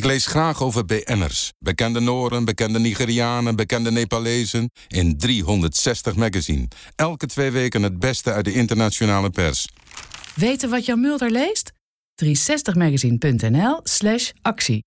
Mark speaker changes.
Speaker 1: Ik lees graag over BN'ers. Bekende Noren, bekende Nigerianen, bekende Nepalezen. In 360 magazine. Elke twee weken het beste uit de internationale pers.
Speaker 2: Weten wat Jan Mulder leest? 360magazine.nl/actie.